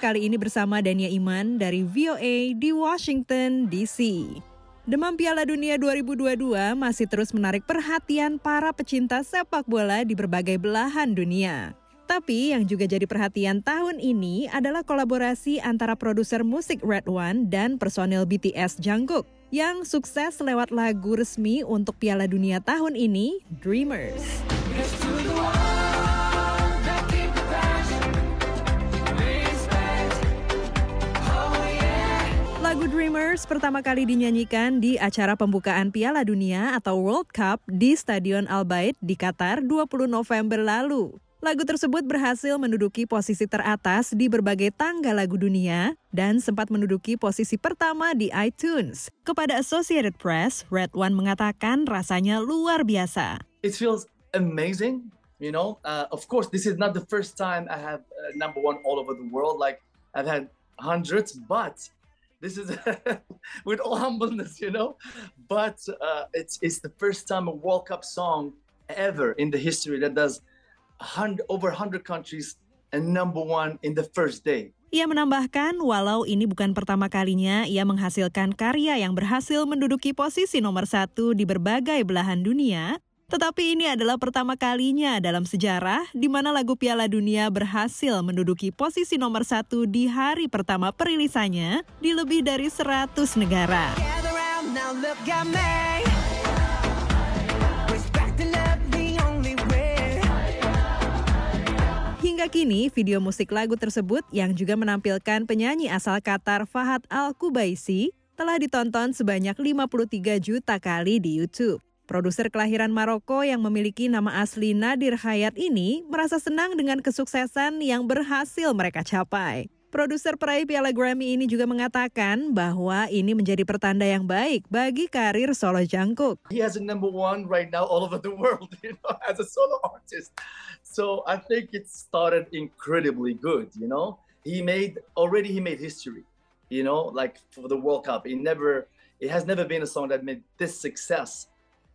kali ini bersama Dania Iman dari VOA di Washington, D.C. Demam Piala Dunia 2022 masih terus menarik perhatian para pecinta sepak bola di berbagai belahan dunia. Tapi yang juga jadi perhatian tahun ini adalah kolaborasi antara produser musik Red One dan personil BTS Jungkook yang sukses lewat lagu resmi untuk Piala Dunia tahun ini, Dreamers. Dreamers pertama kali dinyanyikan di acara pembukaan Piala Dunia atau World Cup di Stadion Al Bayt di Qatar 20 November lalu. Lagu tersebut berhasil menduduki posisi teratas di berbagai tangga lagu dunia dan sempat menduduki posisi pertama di iTunes. Kepada Associated Press, Red One mengatakan rasanya luar biasa. It feels amazing, you know. Uh, of course, this is not the first time I have uh, number one all over the world. Like I've had hundreds, but this is with all humbleness, you know. But uh, it's it's the first time a World Cup song ever in the history that does 100, over 100 countries and number one in the first day. Ia menambahkan, walau ini bukan pertama kalinya ia menghasilkan karya yang berhasil menduduki posisi nomor satu di berbagai belahan dunia, tetapi ini adalah pertama kalinya dalam sejarah di mana lagu Piala Dunia berhasil menduduki posisi nomor satu di hari pertama perilisannya di lebih dari 100 negara. Hingga kini, video musik lagu tersebut yang juga menampilkan penyanyi asal Qatar Fahad Al-Kubaisi telah ditonton sebanyak 53 juta kali di YouTube. Produser kelahiran Maroko yang memiliki nama asli Nadir Hayat ini merasa senang dengan kesuksesan yang berhasil mereka capai. Produser peraih Piala Grammy ini juga mengatakan bahwa ini menjadi pertanda yang baik bagi karir solo Jungkook. He has a number one right now all over the world, you know, as a solo artist. So I think it started incredibly good, you know. He made already he made history, you know, like for the World Cup. It never it has never been a song that made this success,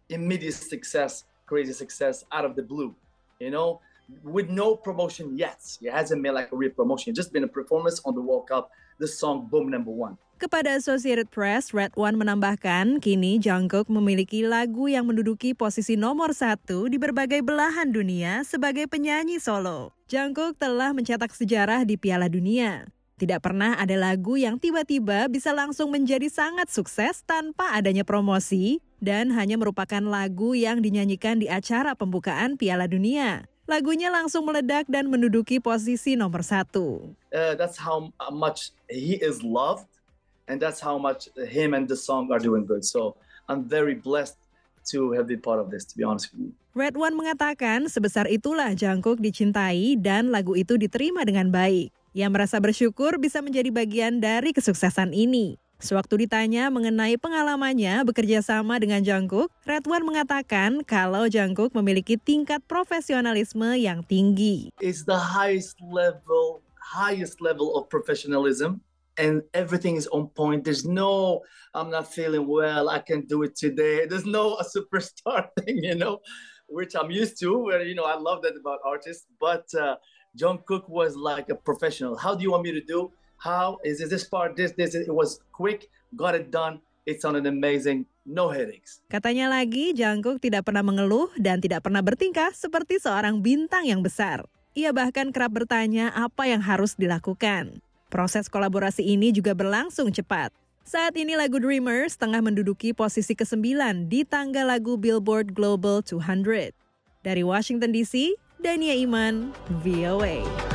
immediate success, crazy success out of the blue, you know with no promotion yet. It hasn't been like a real promotion. Just been a performance on the World Cup. The song boom number one. Kepada Associated Press, Red One menambahkan, kini Jungkook memiliki lagu yang menduduki posisi nomor satu di berbagai belahan dunia sebagai penyanyi solo. Jungkook telah mencetak sejarah di Piala Dunia. Tidak pernah ada lagu yang tiba-tiba bisa langsung menjadi sangat sukses tanpa adanya promosi dan hanya merupakan lagu yang dinyanyikan di acara pembukaan Piala Dunia. Lagunya langsung meledak dan menduduki posisi nomor satu. Uh, that's how much he is loved, and that's how much him and the song are doing good. So I'm very blessed to have been part of this, to be honest with you. Red One mengatakan sebesar itulah Jungkook dicintai dan lagu itu diterima dengan baik. Ia merasa bersyukur bisa menjadi bagian dari kesuksesan ini. Sewaktu ditanya mengenai pengalamannya bekerja sama dengan Jungkook, Redwan mengatakan kalau Jungkook memiliki tingkat profesionalisme yang tinggi. It's the highest level, highest level of professionalism and everything is on point. There's no, I'm not feeling well, I can do it today. There's no a superstar thing, you know, which I'm used to. Where you know I love that about artists, but uh, Jungkook was like a professional. How do you want me to do? How is this part? This this it was quick, got it done. It sounded amazing. No headaches. Katanya lagi, Jungkook tidak pernah mengeluh dan tidak pernah bertingkah seperti seorang bintang yang besar. Ia bahkan kerap bertanya apa yang harus dilakukan. Proses kolaborasi ini juga berlangsung cepat. Saat ini lagu Dreamers tengah menduduki posisi ke-9 di tangga lagu Billboard Global 200. Dari Washington DC, Dania Iman, VOA.